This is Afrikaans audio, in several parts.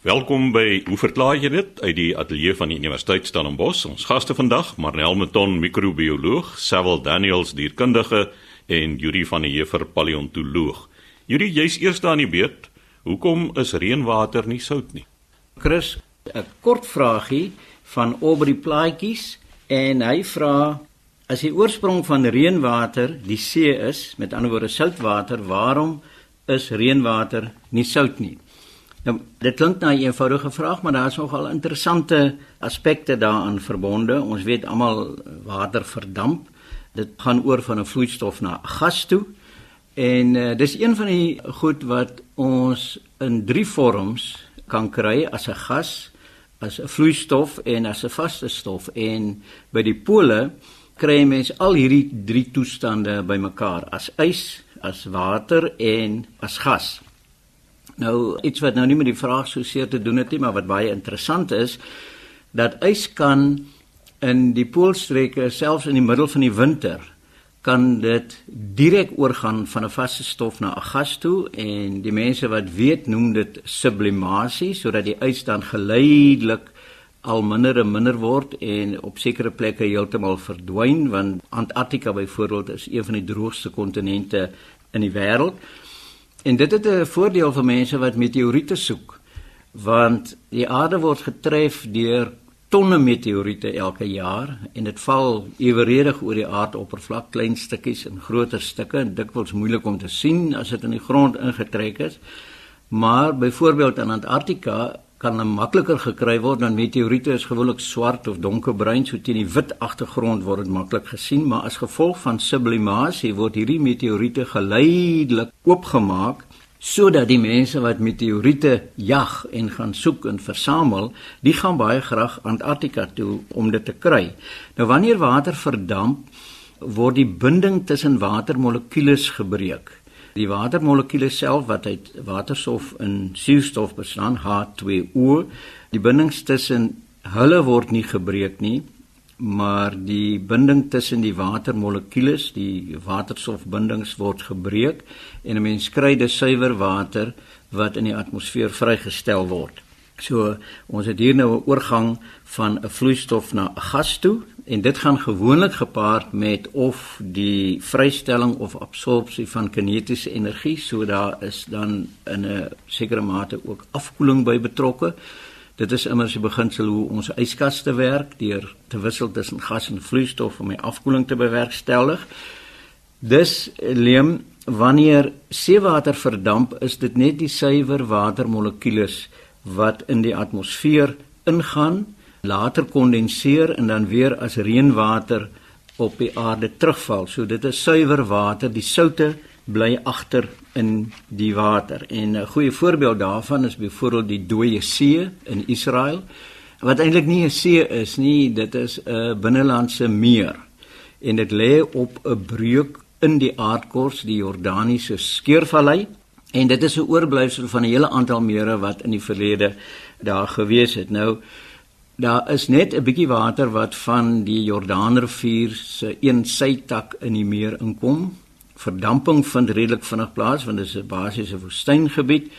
Welkom by Hoe verklaar jy dit uit die ateljee van die Universiteit Stellenbosch. Ons gaste vandag, Marnel Meton, microbioloog, Sewil Daniels, dierkundige en Yuri van der Heever, paleontoloog. Yuri, jy's eers daar in die beurt. Hoekom is reënwater nie sout nie? Chris, 'n kort vragie van Aubrey Plaatjies en hy vra as die oorsprong van reënwater die see is, met ander woorde soutwater, waarom is reënwater nie sout nie? Nou, dit klink na 'n eenvoudige vraag, maar daar is nogal interessante aspekte daaraan verbonde. Ons weet almal water verdamp. Dit gaan oor van 'n vloeistof na gas toe. En uh, dis een van die goed wat ons in drie vorms kan kry as 'n gas, as 'n vloeistof en as 'n vaste stof. En by die pole kry mens al hierdie drie toestande bymekaar as ys, as water en as gas. Nou iets wat nou nie met die vraag so seer te doen het nie, maar wat baie interessant is, dat ys kan in die poolstreke selfs in die middel van die winter kan dit direk oorgaan van 'n vaste stof na 'n gas toe en die mense wat weet noem dit sublimasie sodat die ys dan geleidelik al minder en minder word en op sekere plekke heeltemal verdwyn want Antarktika byvoorbeeld is een van die droogste kontinente in die wêreld. En dit het 'n voordeel vir mense wat meteoriete soek, want die aarde word getref deur tonne meteoriete elke jaar en dit val eweredig oor die aardoppervlak, klein stukkies en groter stukke en dikwels moeilik om te sien as dit in die grond ingetrek is. Maar byvoorbeeld in Antarktika kan makliker gekry word dan meteoriete is gewoonlik swart of donkerbruin so teen die wit agtergrond word dit maklik gesien maar as gevolg van sublimasie word hierdie meteoriete geleidelik oopgemaak sodat die mense wat meteoriete jag en gaan soek en versamel, die gaan baie graag Antarktika toe om dit te kry. Nou wanneer water verdamp, word die binding tussen watermolekules gebreek. Die watermolekuule self wat uit waterstof en suurstof bestaan, H2O, die bindings tussen hulle word nie gebreek nie, maar die binding tussen die watermolekules, die waterstofbindings word gebreek en 'n mens kry dus suiwer water wat in die atmosfeer vrygestel word. So ons het hier nou 'n oorgang van 'n vloeistof na 'n gas toe en dit gaan gewoonlik gepaard met of die vrystelling of absorpsie van kinetiese energie, so daar is dan in 'n sekere mate ook afkoeling by betrokke. Dit is immers die beginsel hoe ons yskaste werk deur te wissel tussen gas en vloeistof om die afkoeling te bewerkstellig. Dis leem wanneer seewater verdamp, is dit net die suiwer watermolekules wat in die atmosfeer ingaan, later kondenseer en dan weer as reënwater op die aarde terugval. So dit is suiwer water, die soutte bly agter in die water. En 'n goeie voorbeeld daarvan is byvoorbeeld die Dooie See in Israel wat eintlik nie 'n see is nie, dit is 'n binnelandse meer. En dit lê op 'n breuk in die aardkors, die Jordaniese skeurvallei En dit is 'n oorblyfsel van 'n hele aantal mere wat in die verlede daar gewees het. Nou daar is net 'n bietjie water wat van die Jordaanrivier se een sytak in die meer inkom. Verdamping vind redelik vinnig plaas want dit is 'n basiese woestyngebied.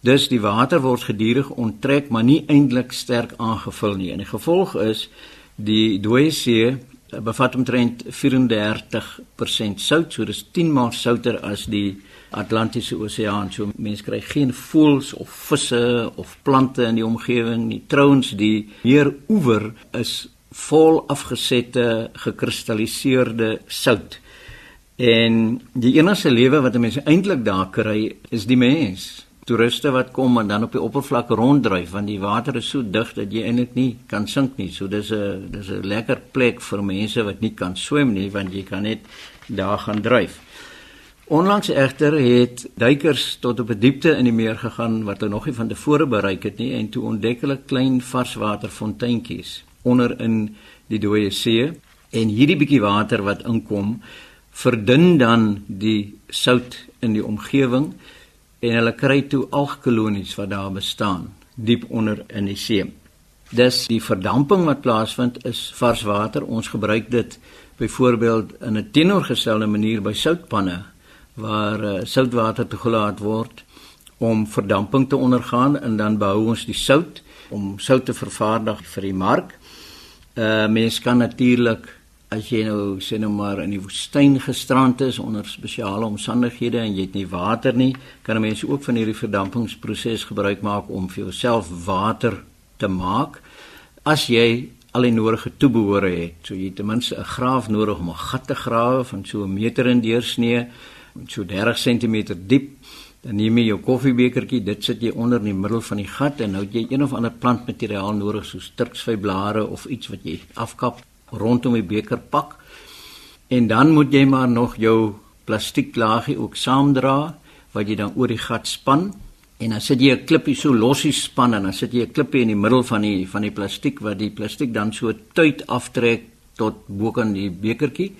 Dus die water word gedurig onttrek, maar nie eintlik sterk aangevul nie. En die gevolg is die Dooie See bevat omtrent 34% sout, so dis 10 maal souter as die Atlantiese Oseaan. So mense kry geen voëls of visse of plante in die omgewing nie. Trouens die meer oewer is vol afgesette gekristalliseerde sout. En die enigste lewe wat mense eintlik daar kry is die mens. Toeriste wat kom en dan op die oppervlak ronddryf want die water is so dig dat jy eintlik nie kan sink nie. So dis 'n dis 'n lekker plek vir mense wat nie kan swem nie want jy kan net daar gaan dryf. Onlangs egter het duikers tot op 'n diepte in die meer gegaan wat hulle nog nie van tevore bereik het nie en toe ontdek hulle klein varswaterfonteintjies onder in die dooie see en hierdie bietjie water wat inkom verdun dan die sout in die omgewing en hulle kry toe algkolonies wat daar bestaan diep onder in die see. Dis die verdamping wat plaasvind is varswater. Ons gebruik dit byvoorbeeld in 'n teenoorgestelde manier by soutpanne waar uh, soutwater toegelaat word om verdamping te ondergaan en dan behou ons die sout om sout te vervaardig vir die mark. Uh mens kan natuurlik as jy nou sê nou maar in die woestyn gestrand is onder spesiale omstandighede en jy het nie water nie, kan mense ook van hierdie verdampingsproses gebruik maak om vir jouself water te maak. As jy al die nodige toebehore het, so jy ten minste 'n graaf nodig om 'n gat te grawe van so 'n meter in deursnee, so 30 cm diep. Dan neem jy jou koffiebekertjie, dit sit jy onder in die middel van die gat en nou het jy een of ander plantmateriaal nodig soos turksvyblare of iets wat jy afkap rondom die beker pak. En dan moet jy maar nog jou plastieklaagie ook saamdra wat jy dan oor die gat span en dan sit jy 'n klippie so lossies span en dan sit jy 'n klippie in die middel van die van die plastiek wat die plastiek dan so tuit aftrek tot bokant die bekertjie.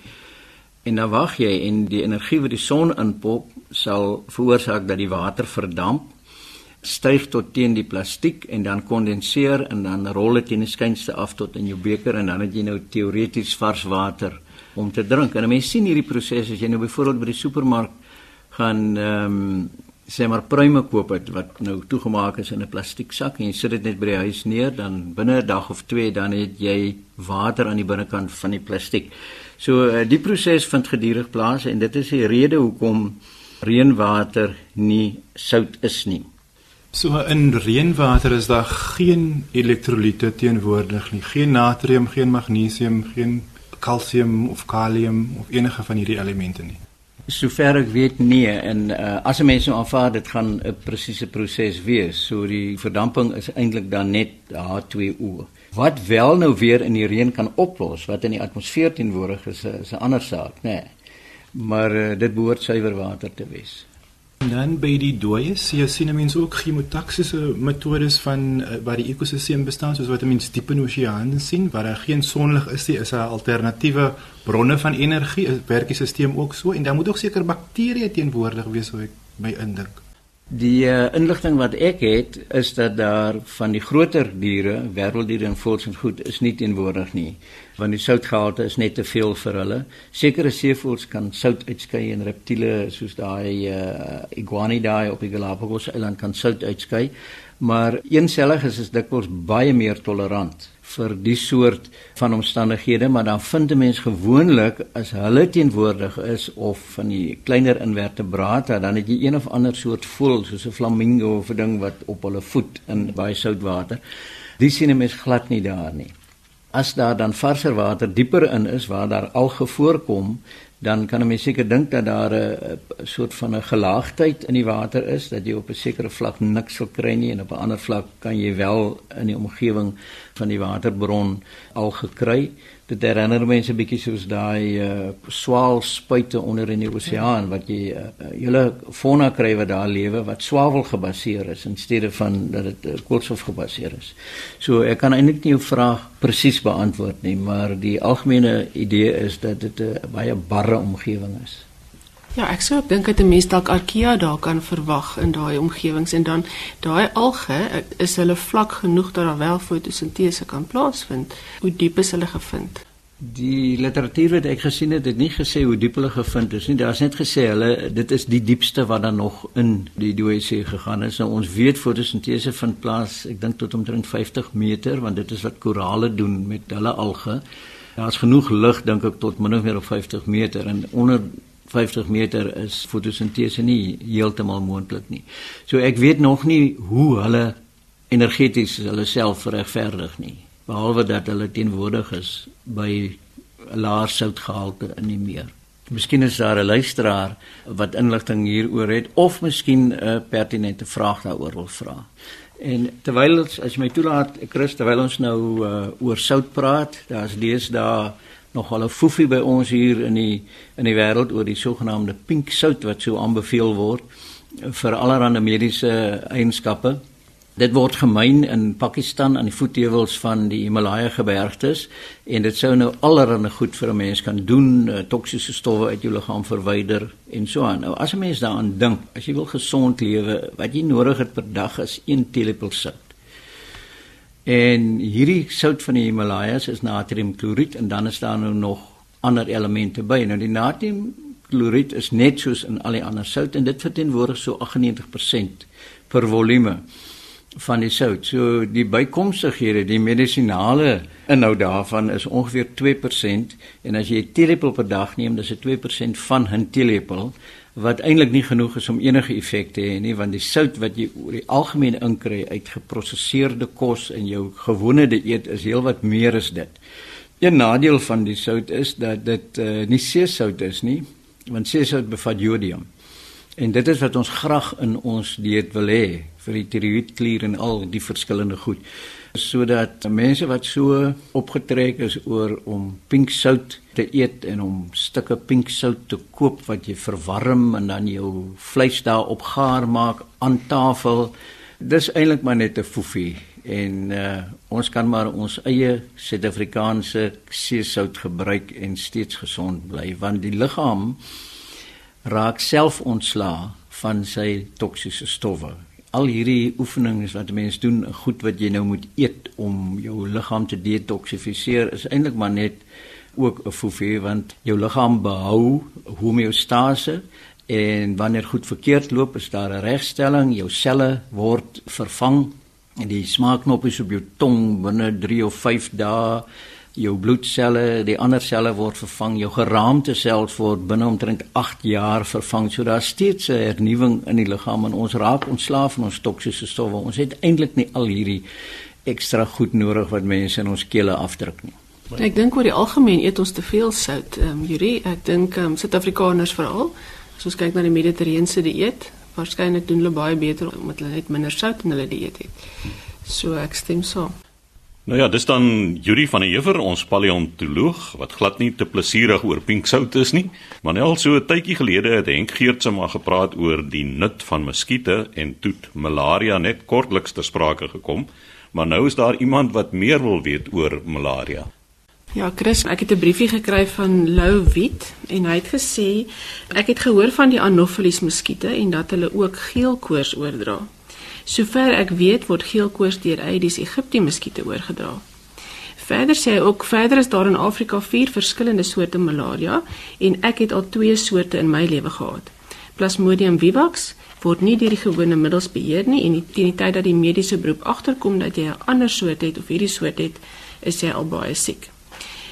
En dan wag jy en die energie wat die son inpop sal veroorsaak dat die water verdamp styg tot teen die plastiek en dan kondenseer en dan rol dit teen die skynste af tot in jou beker en dan het jy nou teoreties vars water om te drink. En mense sien hierdie proses as jy nou byvoorbeeld by die supermark gaan ehm um, sê maar pruime koop het wat nou toegemaak is in 'n plastiek sak en jy sit dit net by die huis neer dan binne 'n dag of 2 dan het jy water aan die binnekant van die plastiek. So uh, die proses vind gedurig plaas en dit is die rede hoekom reënwater nie sout is nie. So in reënwater is daar geen elektrolyte teenwoordig nie. Geen natrium, geen magnesium, geen kalsium of kalium of enige van hierdie elemente nie. Sover ek weet nee en uh, as 'n mens nou aanvaar dit gaan 'n presiese proses wees. So die verdamping is eintlik dan net H2O. Wat wel nou weer in die reën kan oplos wat in die atmosfeer teenwoordig is, is 'n ander saak, nê. Nee. Maar uh, dit behoort suiwer water te wees. En dan by die dooie see sien mense ook chemotaksiese metodes van uh, waar die ekosisteem bestaan soos wat mense diep in oseane sien waar daar geen sonlig is nie, is daar alternatiewe bronne van energie, werk die stelsel ook so en dan moet ook seker bakterieë teenwoordig wees hoe ek my indink. Die uh, inligting wat ek het is dat daar van die groter diere, wêrelddiere en voëls en goed is nie teenwoordig nie, want die soutgehalte is net te veel vir hulle. Sekere seevoëls kan sout uitskei en reptiele soos daai uh, iguanidae op die Galapagos eiland kan sout uitskei, maar eensellig is is dikwels baie meer tolerant vir die soort van omstandighede, maar dan vind 'n mens gewoonlik as hulle teenwoordig is of van die kleiner invertebrate, dan het jy een of ander soort voël soos 'n flamingo of 'n ding wat op hulle voet in baie sout water. Die sien 'n mens glad nie daar nie. As daar dan varser water dieper in is waar daar al gevoorkom, dan kan 'n mens seker dink dat daar 'n soort van 'n gelaagdheid in die water is dat jy op 'n sekere vlak niks sal kry nie en op 'n ander vlak kan jy wel in die omgewing van die waterbron al gekry. Dit herinner mense bietjie soos daai uh, swaalspuite onder in die oseaan wat jy uh, hele fauna kry wat daar lewe wat swavel gebaseer is in steede van dat dit uh, koolstof gebaseer is. So ek kan eintlik nie jou vraag presies beantwoord nie, maar die algemene idee is dat dit 'n uh, baie barre omgewing is. Ja, ek sou dink dat 'n mens dalk archaea daar kan verwag in daai omgewings en dan daai alge is hulle vlak genoeg dat daar wel fotosintese kan plaasvind. Hoe diep is hulle gevind? Die literatuur wat ek gesien het, het nie gesê hoe diep hulle gevind is nie. Daar's net gesê hulle dit is die diepste wat dan nog in die dooie see gegaan is. Nou ons weet fotosintese vind plaas, ek dink tot omtrent 50 meter, want dit is wat korale doen met hulle alge. Daar's genoeg lig dink ek tot min of meer op 50 meter en onder 50 meter is fotosintese nie heeltemal moontlik nie. So ek weet nog nie hoe hulle energeties hulle self regverdig nie, behalwe dat hulle teenwoordig is by 'n laer soutgehalte in die meer. Miskien is daar 'n luisteraar wat inligting hieroor het of miskien 'n pertinente vraag daaroor wil vra. En terwyl ons as my toelaat, Chris, terwyl ons nou uh, oor sout praat, daar's deesdae nogal 'n foefie by ons hier in die in die wêreld oor die sogenaamde pink sout wat so aanbeveel word vir allerlei mediese eienskappe. Dit word gemyn in Pakistan aan die voetheuwels van die Himalaya gebergtes en dit sou nou allerlei goed vir 'n mens kan doen, uh, toksiese stowwe uit jou liggaam verwyder en so aan. Nou as 'n mens daaraan dink, as jy wil gesond lewe, wat jy nodig het per dag is 1 teelepel sout. En hierdie sout van die Himalajas is natriumkloried en dan is daar nou nog ander elemente by. Nou die natrium kloried is net soos in al die ander sout en dit verteenwoordig so 98% per volume van die sout. So die bykomstighede, die medisinale inhoud daarvan is ongeveer 2% en as jy 'n teelepel per dag neem, dis dit 2% van 'n teelepel wat eintlik nie genoeg is om enige effek te hê nie want die sout wat jy oor die algemeen inkry uit geprosesseerde kos in jou gewone dieet is heelwat meer as dit. Een nadeel van die sout is dat dit uh, nie seesout is nie want seesout bevat jodium. En dit is wat ons graag in ons dieet wil hê vir die tiroïedklier en al die verskillende goed. Sodat mense wat so opgetrek is oor om pink sout te eet en om stukke pink sout te koop wat jy verwarm en dan jou vleis daarop gaar maak aan tafel dis eintlik maar net 'n foefie. En uh, ons kan maar ons eie Suid-Afrikaanse seesout gebruik en steeds gesond bly want die liggaam raak self ontslaa van sy toksiese stowwe al hierdie oefeninge wat mense doen, goed wat jy nou moet eet om jou liggaam te detoksifiseer is eintlik maar net ook 'n foefie want jou liggaam behou homeostase en wanneer goed verkeerd loop is daar 'n regstelling, jou selle word vervang en die smaakknoppies op jou tong binne 3 of 5 dae jou bloedselle, die ander selle word vervang, jou geraamte self word binne omtrent 8 jaar vervang. So daar's steeds 'n hernuwing in die liggaam en ons raak ontslaaf van ons toksiese stowwe. Ons het eintlik nie al hierdie ekstra goed nodig wat mense in ons kele afdruk nie. Ek dink oor die algemeen eet ons te veel sout. Ehm um, Yuri, ek dink ehm um, Suid-Afrikaners veral, as ons kyk na die Mediterrane dieet, waarskynlik doen hulle baie beter omdat hulle net minder sout in hulle dieet het. So ek stem saam. Nou ja, dis dan Yuri van der Heever, ons paleontoloog wat glad nie te plesierig oor pink sout is nie. Maar net so 'n tydjie gelede het Henk Geertse maar gepraat oor die nut van muskiete en toet malaria net kortliks ter sprake gekom. Maar nou is daar iemand wat meer wil weet oor malaria. Ja, Chris, ek het 'n briefie gekry van Lou Wit en hy het gesê ek het gehoor van die Anopheles muskiete en dat hulle ook geelkoors oordra. Sover ek weet word geelkoors deur Aedes aegypti muskiete oorgedra. Verder sê hy ook verder is daar in Afrika vier verskillende soorte malaria en ek het al twee soorte in my lewe gehad. Plasmodium vivax word nie deur die gewone middels beheer nie en teen die tyd dat die mediese beroep agterkom dat jy 'n ander soort het of hierdie soort het, is jy al baie siek.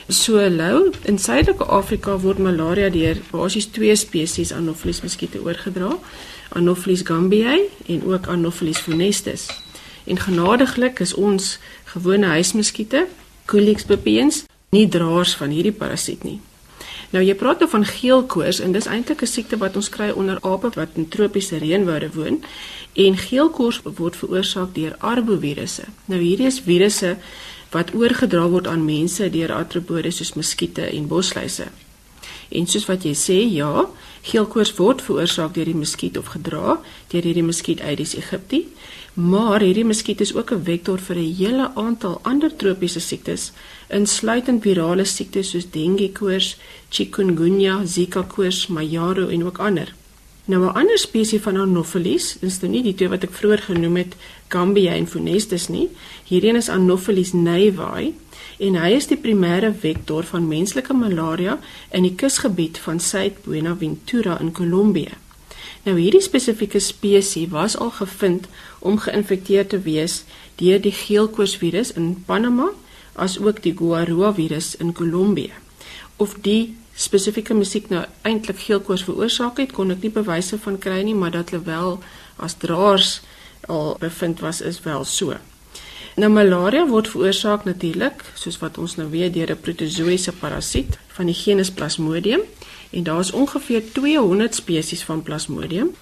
So lou in Suidelike Afrika word malaria deur basies twee spesies Anopheles muskiete oorgedra. Anopheles gambiae en ook Anopheles funestus. En genadiglik is ons gewone huismuskiete, Culex pipiens, nie draers van hierdie parasiet nie. Nou jy praat nou van geelkoors en dis eintlik 'n siekte wat ons kry onder ape wat in tropiese reënwoude woon en geelkoors word veroorsaak deur arbovirusse. Nou hierdie is virusse wat oorgedra word aan mense deur artropode soos muskiete en bosluise. En soos wat jy sê, ja, Geelkoors word veroorsaak deur die muskiet of gedra deur hierdie muskiet Aedes aegypti, maar hierdie muskiet is ook 'n vektor vir 'n hele aantal ander tropiese siektes, insluitend virale siektes soos dengue koors, chikungunya, zika koors, mayaro en ook ander. Nou 'n ander spesies van Anopheles, dis nou nie die twee wat ek vroeër genoem het, Gambia en Funestus nie. Hierdie een is Anopheles naivae en hy is die primêre vektor van menslike malaria in die kusgebied van Suid-Buenaventura in Kolombia. Nou hierdie spesifieke spesies was al gevind om geïnfekteer te wees deur die geelkoorsvirus in Panama as ook die Guarua virus in Kolombia. Of die spesifieke musiek nou eintlik geelkoors veroorsaak het, kon ek nie bewyse van kry nie, maar dat hulle wel as draers al bevind was is wel so. Nou malaria word veroorsaak natuurlik, soos wat ons nou weet, deur 'n protozoïese parasiet van die genus Plasmodium en daar is ongeveer 200 spesies van Plasmodium,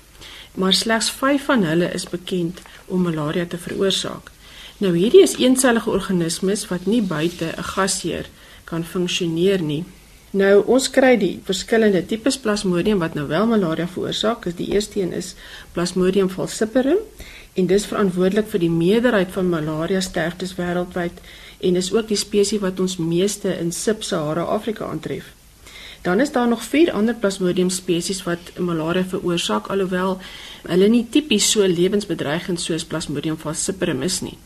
maar slegs 5 van hulle is bekend om malaria te veroorsaak. Nou hierdie is eensellige organismes wat nie buite 'n gasheer kan funksioneer nie. Nou ons kry die verskillende tipes Plasmodium wat nou wel malaria veroorsaak. Die eerste een is Plasmodium falciparum en dis verantwoordelik vir die meerderheid van malaria sterftes wêreldwyd en is ook die spesies wat ons meeste in Sub-Sahara Afrika aantref. Dan is daar nog vier ander Plasmodium spesies wat malaria veroorsaak alhoewel hulle nie tipies so lewensbedreigend soos Plasmodium falciparum is nie.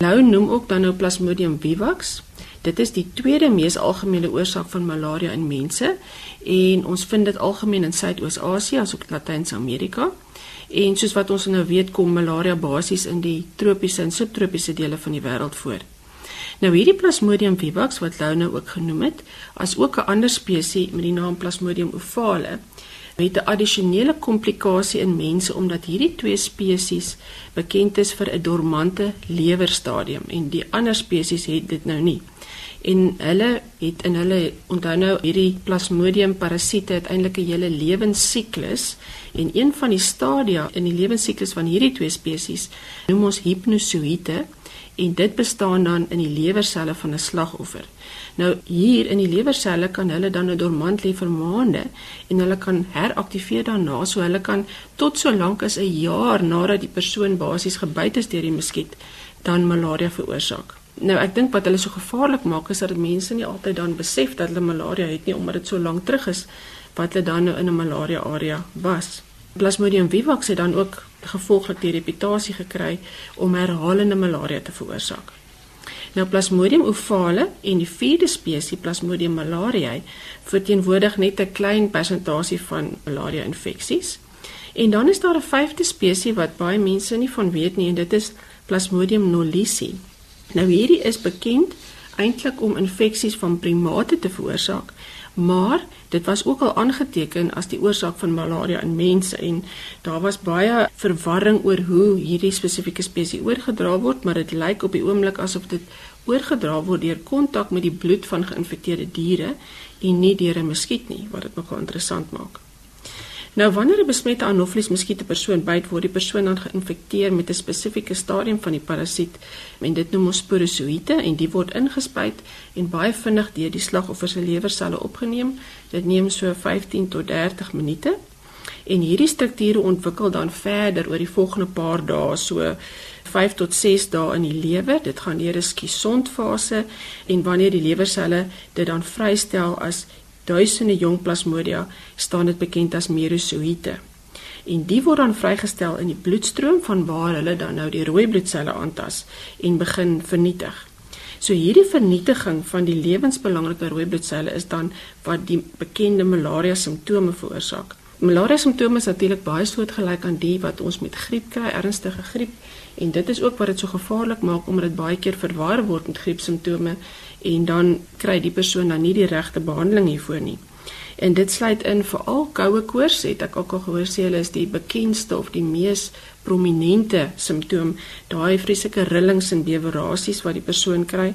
Lou noem ook dan nou Plasmodium vivax. Dit is die tweede mees algemene oorsaak van malaria in mense en ons vind dit algemeen in Suidoos-Asië asook Latyns-Amerika. En soos wat ons nou weet, kom malaria basies in die tropiese en subtropiese dele van die wêreld voor. Nou hierdie Plasmodium vivax wat Lou nou ook genoem het, as ook 'n ander spesies met die naam Plasmodium ovale, het 'n addisionele komplikasie in mense omdat hierdie twee spesies bekend is vir 'n dormante lewerstadium en die ander spesies het dit nou nie. En hulle het in hulle onthou nou hierdie Plasmodium parasiete uiteindelik 'n hele lewensiklus en een van die stadia in die lewensiklus van hierdie twee spesies noem ons hypnosoïte en dit bestaan dan in die lewerselle van 'n slagoffer. Nou hier in die lewerselle kan hulle dan 'n dormant lê vir maande en hulle kan heraktiveer daarna so hulle kan tot so lank as 'n jaar nadat die persoon basies gebyt is deur die muskiet dan malaria veroorsaak. Nou ek dink wat hulle so gevaarlik maak is dat mense nie altyd dan besef dat hulle malaria het nie omdat dit so lank terug is wat hulle dan nou in 'n malaria area was. Plasmodium vivax het dan ook gevolglik die reputasie gekry om herhalende malaria te veroorsaak. Nou Plasmodium ovale en die vierde spesies Plasmodium malariae verteenwoordig net 'n klein persentasie van malaria infeksies. En dan is daar 'n vyfde spesies wat baie mense nie van weet nie en dit is Plasmodium knowlesi. Nou hierdie is bekend eintlik om infeksies van primate te veroorsaak, maar dit was ook al aangeteken as die oorsaak van malaria in mense en daar was baie verwarring oor hoe hierdie spesifieke spesies oorgedra word, maar dit lyk op die oomblik asof dit oorgedra word deur kontak met die bloed van geïnfekteerde diere en nie deur 'n muskiet nie, wat dit nogal interessant maak. Nou wanneer 'n besmette Anopheles muskiet 'n persoon byt, word die persoon dan geïnfekteer met 'n spesifieke stadium van die parasiet en dit noem ons sporozoïte en die word ingespuit en baie vinnig deur die slagoffer se lewerselle opgeneem. Dit neem so 15 tot 30 minute. En hierdie strukture ontwikkel dan verder oor die volgende paar dae, so 5 tot 6 dae in die lewer. Dit gaan deur 'n skiesondfase en wanneer die lewerselle dit dan vrystel as duisende jong plasmodia staan dit bekend as merosoïte. En die word dan vrygestel in die bloedstroom van waar hulle dan nou die rooi bloedselle aantas en begin vernietig. So hierdie vernietiging van die lewensbelangrike rooi bloedselle is dan wat die bekende malaria simptome veroorsaak. Malaria simptome is natuurlik baie soortgelyk aan die wat ons met griep kry, ernstige griep, en dit is ook wat dit so gevaarlik maak omdat dit baie keer verwar word met griepsimptome en dan kry die persoon dan nie die regte behandeling hiervoor nie. En dit sluit in veral koue koors, het ek ook al gehoor sê hulle is die bekendste of die mees prominente simptoom, daai vreeslike rillings en bewerasies wat die persoon kry.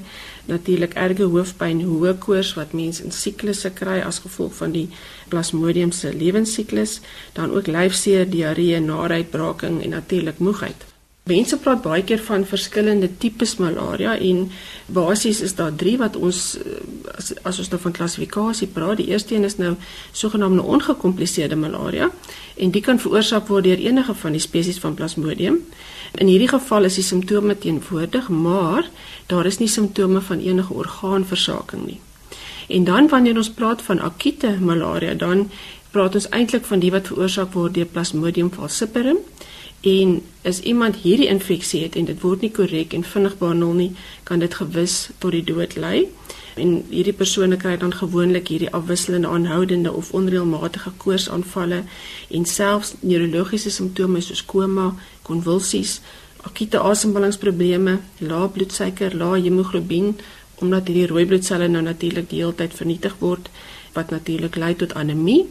Natuurlik erge hoofpyn, hoë koors wat mense in siklusse kry as gevolg van die plasmodium se lewensiklus, dan ook lyfseer, diarree, naaruitbraking en natuurlik moegheid. Mense praat baie keer van verskillende tipes malaria en basies is daar 3 wat ons as, as ons nou van klassifikasie praat. Die eerste een is nou sogenaamde ongekompliseerde malaria en dit kan veroorsaak word deur enige van die spesies van Plasmodium. In hierdie geval is die simptome teenwoordig, maar daar is nie simptome van enige orgaanversaking nie. En dan wanneer ons praat van akute malaria, dan praat ons eintlik van die wat veroorsaak word deur Plasmodium falciparum en as iemand hierdie infeksie het en dit word nie korrek en vinnig behandel nie, kan dit gewis tot die dood lei. En hierdie persone kry dan gewoonlik hierdie afwisselende aanhoudende of onreëlmatige koorsaanvalle en selfs neurologiese simptome soos koma, konvulsies, akute asemhalingsprobleme, lae bloedsuiker, lae hemoglobien omdat hierdie rooi bloedselle nou natuurlik die hele tyd vernietig word wat natuurlik lei tot anemie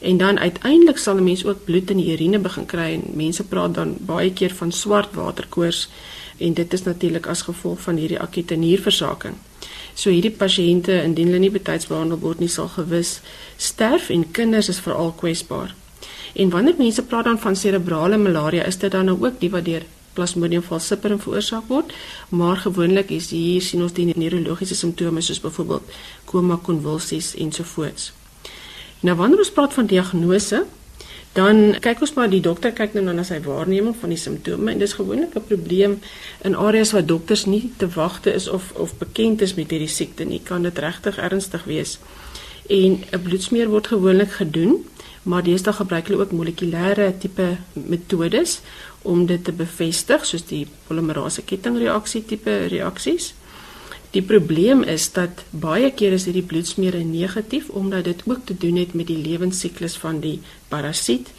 en dan uiteindelik sal 'n mens ook bloed in die urine begin kry en mense praat dan baie keer van swart waterkoors en dit is natuurlik as gevolg van hierdie akute nierversaking. So hierdie pasiënte indien hulle nie betyds behandel word nie sal gewis sterf en kinders is veral kwesbaar. En wanneer mense praat dan van serebrale malaria is dit dan nou ook die wat deur Plasmodium falciparum veroorsaak word, maar gewoonlik is hier sien ons die neurologiese simptome soos byvoorbeeld koma, konvulsies ensovoorts. Nou wanneer ons praat van diagnose, dan kyk ons maar die dokter kyk nou na sy waarneming van die simptome en dis gewoonlik 'n probleem in areas waar dokters nie te wagte is of of bekend is met hierdie siekte nie, kan dit regtig ernstig wees. En 'n bloedsmeer word gewoonlik gedoen maar deesdae gebruik hulle ook molekulêre tipe metodes om dit te bevestig soos die polimerase kettingreaksie tipe reaksies. Die probleem is dat baie keer is hierdie bloedsmere negatief omdat dit ook te doen het met die lewensiklus van die parasiet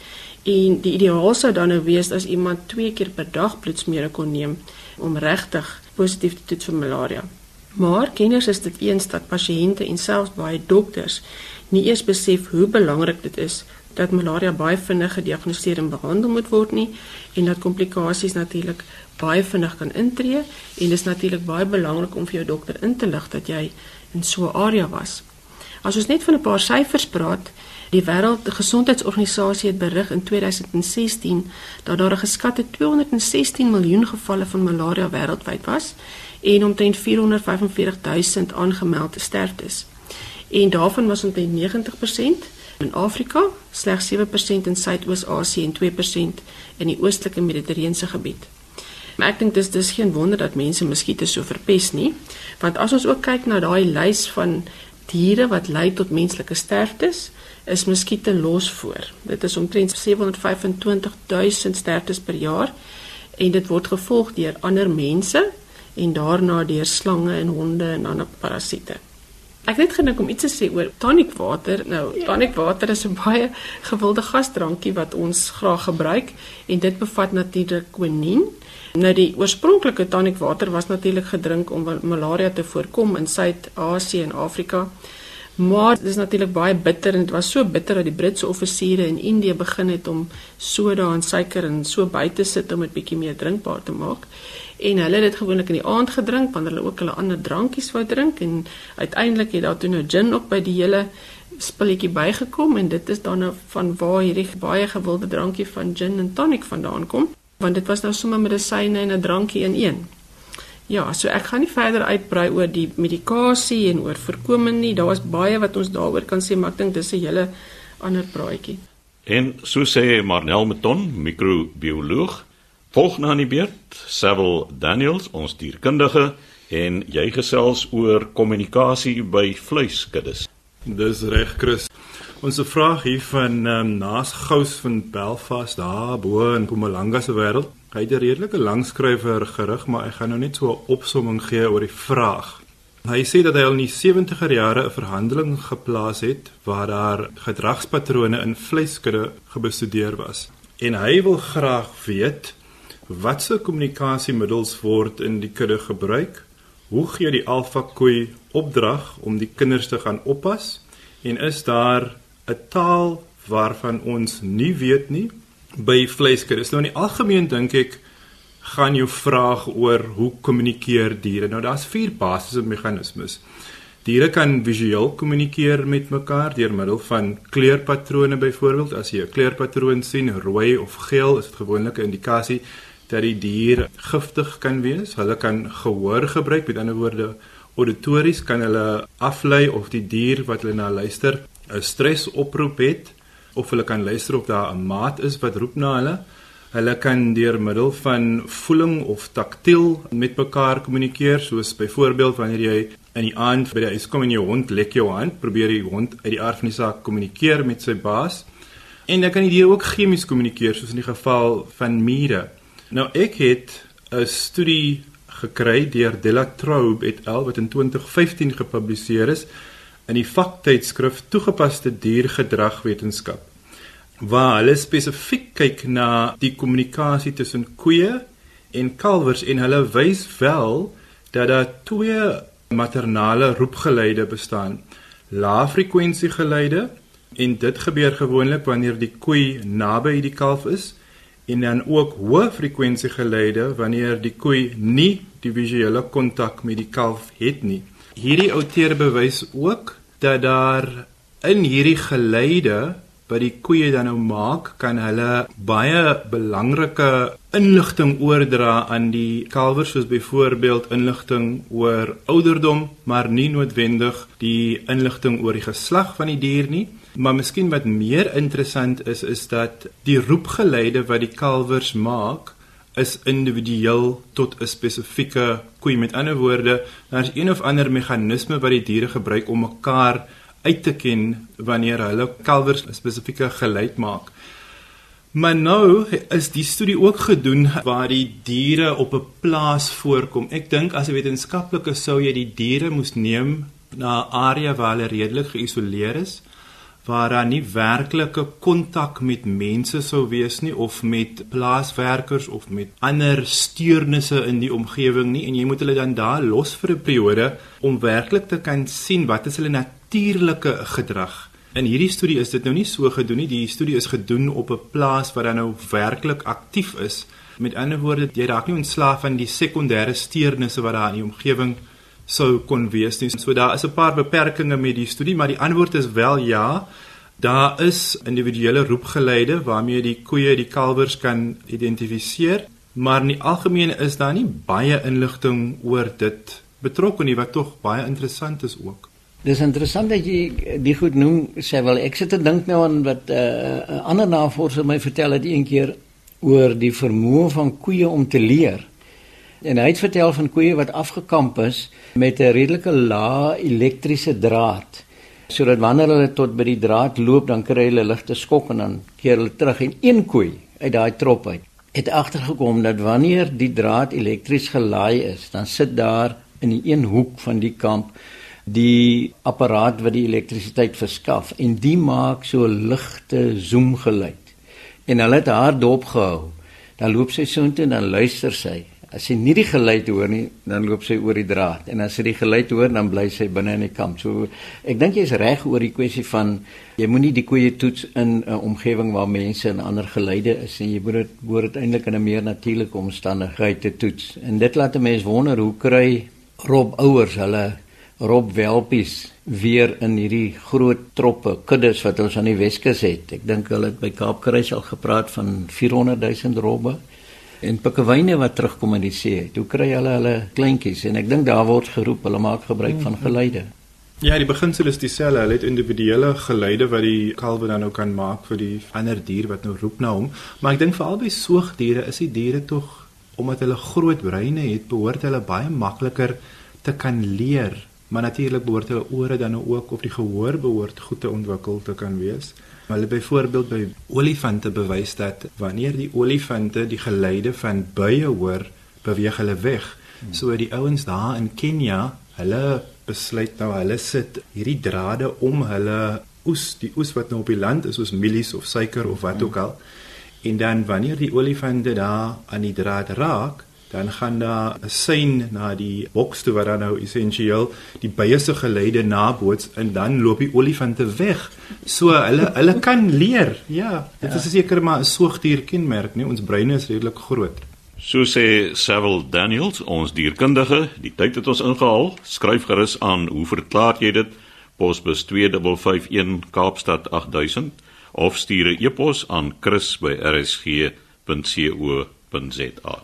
en die ideaal sou dan nou wees as iemand 2 keer per dag bloedsmere kon neem om regtig positief te toets vir malaria. Maar kenners is dit eens dat pasiënte en selfs baie dokters nie eers besef hoe belangrik dit is dat malaria baie vinnig gediagnoseer en behandel moet word nie en dat komplikasies natuurlik baie vinnig kan intree en dis natuurlik baie belangrik om vir jou dokter in te lig dat jy in so 'n area was. As ons net van 'n paar syfers praat, die Wêreldgesondheidsorganisasie het berig in 2016 dat daar 'n geskatte 216 miljoen gevalle van malaria wêreldwyd was en omtrent 445 000 aangemelde sterftes. En daarvan was omtrent 90% in Afrika, slegs 7% in Suidoos-Asië en 2% in die oostelike Mediterrane gebied. Maar ek dink dis dis geen wonder dat mense muskiete so verpes nie, want as ons ook kyk na daai lys van diere wat lei tot menslike sterftes, is muskiete los voor. Dit is omtrent 725 000 sterftes per jaar en dit word gevolg deur ander mense en daarna deur slange en honde en ander parasiete. Ek het gedink om iets te sê oor tonic water. Nou, ja. tonic water is 'n baie gewilde gasdrankie wat ons graag gebruik en dit bevat natuurlik quinine. Nou die oorspronklike tonic water was natuurlik gedrink om malaria te voorkom in Suid-Asië en Afrika. Maar dit is natuurlik baie bitter en dit was so bitter dat die Britse offisiere in Indië begin het om soda en suiker en so by te sit om dit bietjie meer drinkbaar te maak. En hulle het dit gewoonlik in die aand gedrink wanneer hulle ook hulle ander drankies wou drink. En uiteindelik het daar toe nou gin ook by die hele spulletjie bygekom. En dit is dan nou van waar hierdie baie gewilde drankie van gin en tonic vandaan kom. Want dit was nou sommer medisyne en 'n drankie in een. Ja, so ek gaan nie verder uitbrei oor die medikasie en oor voorkoming nie. Daar is baie wat ons daaroor kan sê, maar ek dink dis 'n hele ander praatjie. En so sê Marnel Meton, microbioloog, Volg na die beurt, Sewil Daniels, ons dierkundige en jy gesels oor kommunikasie by vleiskuddes. Dis reg, Chris. Ons vraag hier van um, Naas Gous van Belfast daar bo in Mpumalanga se wêreld. Hy het 'n redelike lang skrywer gerig, maar ek gaan nou net so 'n opsomming gee oor die vraag. Hy sê dat hy al in die 70er jare 'n verhandeling geplaas het waar daar gedragspatrone in vleiskudde gebestudeer was. En hy wil graag weet Watse kommunikasiemiddels word in die kudde gebruik? Hoe gee die alfa koei opdrag om die kinders te gaan oppas? En is daar 'n taal waarvan ons nie weet nie by vleiskuddes? Nou in die algemeen dink ek gaan jou vraag oor hoe kommunikeer diere. Nou daar's vier basiese meganismes. Diere kan visueel kommunikeer met mekaar deur middel van kleurpatrone byvoorbeeld. As jy 'n kleurpatroon sien, rooi of geel, is dit gewoonlik 'n indikasie dat die dier giftig kan wees. Hulle kan gehoor gebruik, met ander woorde auditories kan hulle aflei of die dier wat hulle na luister 'n stres oproep het of hulle kan luister of daar 'n maat is wat roep na hulle. Hulle kan deur middel van voeling of taktiel met mekaar kommunikeer, soos byvoorbeeld wanneer jy in die aand by die huis kom en jou hond lek jou hand, probeer die hond uit die aard van die saak kommunikeer met sy baas. En dan kan die dier ook chemies kommunikeer, soos in die geval van mure. Nou ek het 'n studie gekry deur Delatrobe et al wat in 2015 gepubliseer is in die vaktydskrif Toegepaste diergedragwetenskap waar hulle spesifiek kyk na die kommunikasie tussen koeie en kalwers en hulle wys wel dat daar twee maternale roepgeluide bestaan laafrekwensie geluide en dit gebeur gewoonlik wanneer die koei naby die kalf is en dan ook hoë frekwensie geluide wanneer die koei nie die visuele kontak met die kalf het nie. Hierdie outeer bewys ook dat daar in hierdie geluide wat die koeie dan nou maak, kan hulle baie belangrike inligting oordra aan die kalwers soos byvoorbeeld inligting oor ouderdom, maar nie noodwendig die inligting oor die geslag van die dier nie. Maar miskien wat meer interessant is is dat die roepgeluide wat die kalwers maak is individueel tot 'n spesifieke koei. Met ander woorde, daar's een of ander meganisme wat die diere gebruik om mekaar uit te ken wanneer hulle kalwers 'n spesifieke geluid maak. Maar nou is die studie ook gedoen waar die diere op 'n plaas voorkom. Ek dink as 'n wetenskaplike sou jy die diere moes neem na 'n area waar hulle redelik geïsoleer is waar daar nie werklike kontak met mense sou wees nie of met plaaswerkers of met ander steurnisse in die omgewing nie en jy moet hulle dan daar los vir 'n periode om werklik te kan sien wat is hulle natuurlike gedrag. In hierdie studie is dit nou nie so gedoen nie. Die studie is gedoen op 'n plaas waar dan nou werklik aktief is. Met ander woorde, jy raak nie ontslaaf van die sekondêre steurnisse wat daar in die omgewing sou kon wees nie. So daar is 'n paar beperkings met die studie, maar die antwoord is wel ja. Daar is individuele roepgeleide waarmee die koeie die kalwers kan identifiseer, maar in die algemeen is daar nie baie inligting oor dit betrokke nie wat tog baie interessant is ook. Dis interessant dat jy die goed noem, sê wel ek sit te dink nou aan wat 'n uh, ander navorser my vertel het eendag oor die vermoë van koeie om te leer. En hy het vertel van koeie wat afgekamp is met 'n redelike lae elektriese draad. Sodat wanneer hulle tot by die draad loop, dan kry hulle ligte skok en dan keer hulle terug en een koei uit daai trop uit het agtergekom dat wanneer die draad elektries gelaai is, dan sit daar in die een hoek van die kamp die apparaat wat die elektrisiteit verskaf en die maak so ligte zoom geluid. En hulle het haar dop gehou. Dan loop sy soontoe en dan luister sy As sy nie die geluid hoor nie, dan loop sy oor die draad en as sy die geluid hoor, dan bly sy binne in die kamp. So ek dink jy's reg oor die kwessie van jy moenie die koeie toets in 'n omgewing waar mense en ander geluide is en jy moet dit moet dit eintlik in 'n meer natuurlike omstandigheid te toets. En dit laat 'n mens wonder hoe kry Rob ouers hulle Rob welpies weer in hierdie groot troppe kuddes wat ons aan die Weskus het. Ek dink hulle het by Kaapkruis al gepraat van 400 000 robbe en pikkewyne wat terugkom in die see. Hoe kry hulle hulle kleintjies en ek dink daar word geroep hulle maak gebruik van geluide. Ja, die beginsel is dieselfde. Hulle het individuele geluide wat die kalwe dan nou kan maak vir die ander dier wat nou roep na hom. Maar ek dink veral by soogdiere is die diere tog omdat hulle groot breine het, behoort hulle baie makliker te kan leer. Maar natuurlik behoort hulle ore dan nou ook of die gehoor behoort goed te ontwikkel te kan wees. Hulle byvoorbeeld by olifante bewys dat wanneer die olifante die geluide van buie hoor, beweeg hulle weg. Hmm. So die ouens daar in Kenia, hulle besluit nou hulle sit hierdie drade om hulle oes, die oes wat nou op die land is, soos mielies of suiker of wat hmm. ook al. En dan wanneer die olifante daar aan die draad raak, dan gaan daar 'n sein na die boks toe wat dan nou essensieel die bye se geluide naboots en dan loop die olifante weg. So hulle hulle kan leer. Ja, dit ja. is seker maar 'n soogdier kenmerk, nee, ons breine is redelik groot. So sê Sewil Daniels, ons dierkundige, die tyd het ons ingehaal. Skryf gerus aan, hoe verklaar jy dit? Posbus 2551 Kaapstad 8000 of stuur 'n e-pos aan chris@rsg.co.za.